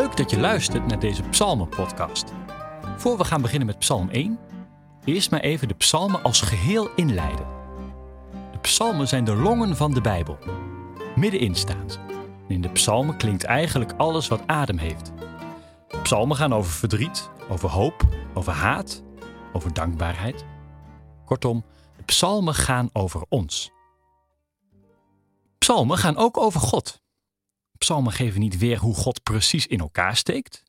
Leuk dat je luistert naar deze Psalmen-podcast. Voor we gaan beginnen met Psalm 1, eerst maar even de psalmen als geheel inleiden. De psalmen zijn de longen van de Bijbel. Middenin staan. In de psalmen klinkt eigenlijk alles wat adem heeft. Psalmen gaan over verdriet, over hoop, over haat, over dankbaarheid. Kortom, de psalmen gaan over ons. Psalmen gaan ook over God. Psalmen geven niet weer hoe God precies in elkaar steekt,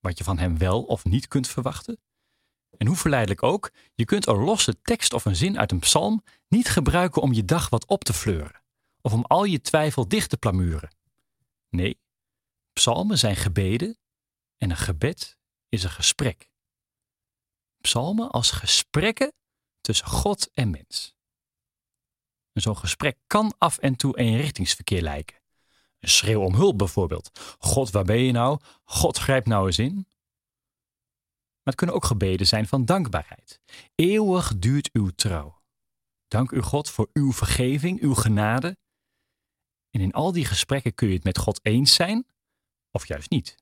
wat je van hem wel of niet kunt verwachten. En hoe verleidelijk ook, je kunt een losse tekst of een zin uit een psalm niet gebruiken om je dag wat op te fleuren of om al je twijfel dicht te plamuren. Nee, psalmen zijn gebeden en een gebed is een gesprek. Psalmen als gesprekken tussen God en mens. Zo'n gesprek kan af en toe eenrichtingsverkeer lijken. Een schreeuw om hulp bijvoorbeeld. God, waar ben je nou? God, grijp nou eens in. Maar het kunnen ook gebeden zijn van dankbaarheid. Eeuwig duurt uw trouw. Dank u God voor uw vergeving, uw genade. En in al die gesprekken kun je het met God eens zijn, of juist niet.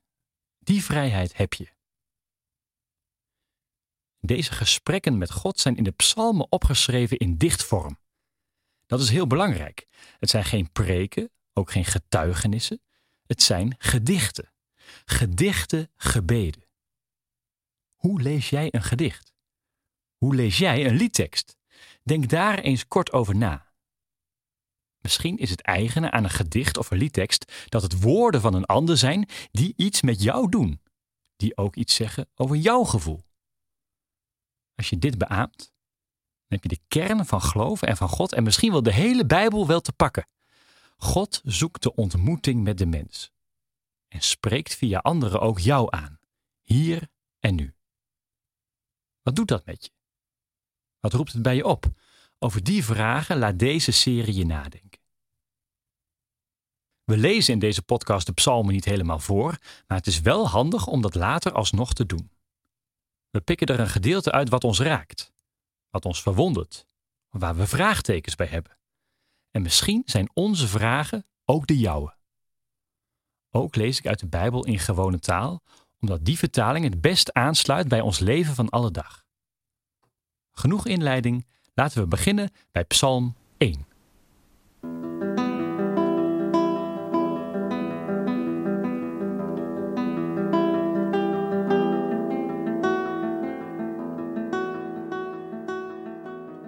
Die vrijheid heb je. Deze gesprekken met God zijn in de psalmen opgeschreven in dichtvorm. Dat is heel belangrijk. Het zijn geen preken, ook geen getuigenissen. Het zijn gedichten. Gedichten gebeden. Hoe lees jij een gedicht? Hoe lees jij een liedtekst? Denk daar eens kort over na. Misschien is het eigene aan een gedicht of een liedtekst dat het woorden van een ander zijn die iets met jou doen, die ook iets zeggen over jouw gevoel. Als je dit beaamt, dan heb je de kern van geloven en van God en misschien wel de hele Bijbel wel te pakken. God zoekt de ontmoeting met de mens en spreekt via anderen ook jou aan, hier en nu. Wat doet dat met je? Wat roept het bij je op? Over die vragen laat deze serie je nadenken. We lezen in deze podcast de psalmen niet helemaal voor, maar het is wel handig om dat later alsnog te doen. We pikken er een gedeelte uit wat ons raakt, wat ons verwondert, waar we vraagtekens bij hebben. En misschien zijn onze vragen ook de jouwe. Ook lees ik uit de Bijbel in gewone taal, omdat die vertaling het best aansluit bij ons leven van alle dag. Genoeg inleiding, laten we beginnen bij Psalm 1.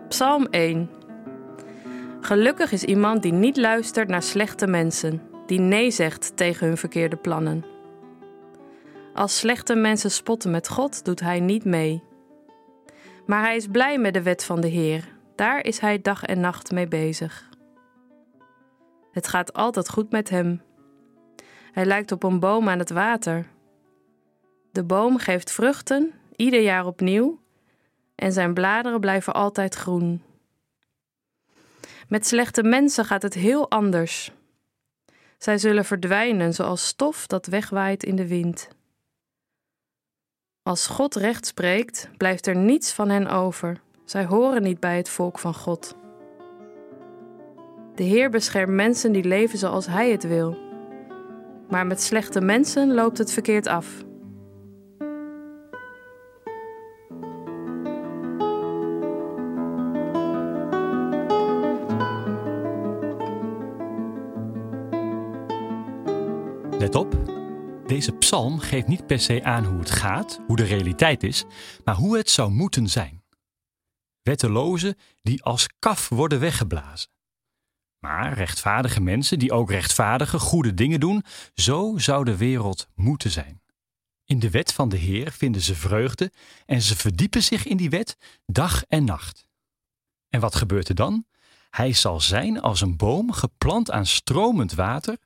Psalm 1 Gelukkig is iemand die niet luistert naar slechte mensen, die nee zegt tegen hun verkeerde plannen. Als slechte mensen spotten met God, doet hij niet mee. Maar hij is blij met de wet van de Heer, daar is hij dag en nacht mee bezig. Het gaat altijd goed met hem. Hij lijkt op een boom aan het water. De boom geeft vruchten, ieder jaar opnieuw, en zijn bladeren blijven altijd groen. Met slechte mensen gaat het heel anders. Zij zullen verdwijnen zoals stof dat wegwaait in de wind. Als God recht spreekt, blijft er niets van hen over. Zij horen niet bij het volk van God. De Heer beschermt mensen die leven zoals Hij het wil. Maar met slechte mensen loopt het verkeerd af. Let op, deze psalm geeft niet per se aan hoe het gaat, hoe de realiteit is, maar hoe het zou moeten zijn. Wettelozen die als kaf worden weggeblazen. Maar rechtvaardige mensen die ook rechtvaardige, goede dingen doen, zo zou de wereld moeten zijn. In de wet van de Heer vinden ze vreugde en ze verdiepen zich in die wet dag en nacht. En wat gebeurt er dan? Hij zal zijn als een boom geplant aan stromend water,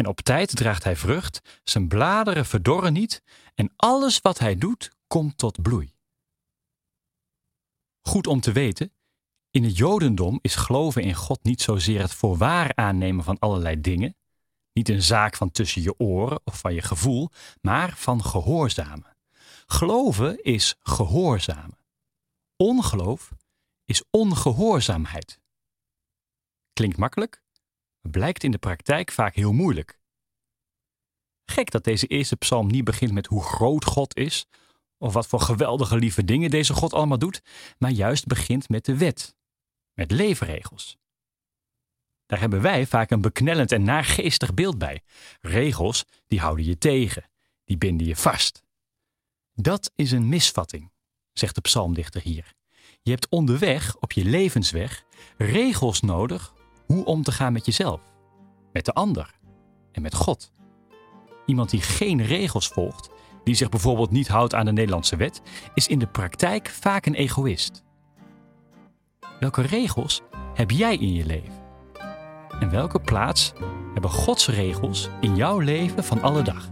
en op tijd draagt hij vrucht, zijn bladeren verdorren niet en alles wat hij doet komt tot bloei. Goed om te weten, in het Jodendom is geloven in God niet zozeer het voorwaar aannemen van allerlei dingen, niet een zaak van tussen je oren of van je gevoel, maar van gehoorzamen. Geloven is gehoorzamen. Ongeloof is ongehoorzaamheid. Klinkt makkelijk, blijkt in de praktijk vaak heel moeilijk. Gek dat deze eerste psalm niet begint met hoe groot God is, of wat voor geweldige lieve dingen deze God allemaal doet, maar juist begint met de wet, met leefregels. Daar hebben wij vaak een beknellend en naargeestig beeld bij. Regels die houden je tegen, die binden je vast. Dat is een misvatting, zegt de psalmdichter hier. Je hebt onderweg, op je levensweg, regels nodig hoe om te gaan met jezelf, met de ander en met God. Iemand die geen regels volgt, die zich bijvoorbeeld niet houdt aan de Nederlandse wet, is in de praktijk vaak een egoïst. Welke regels heb jij in je leven? En welke plaats hebben Gods regels in jouw leven van alle dag?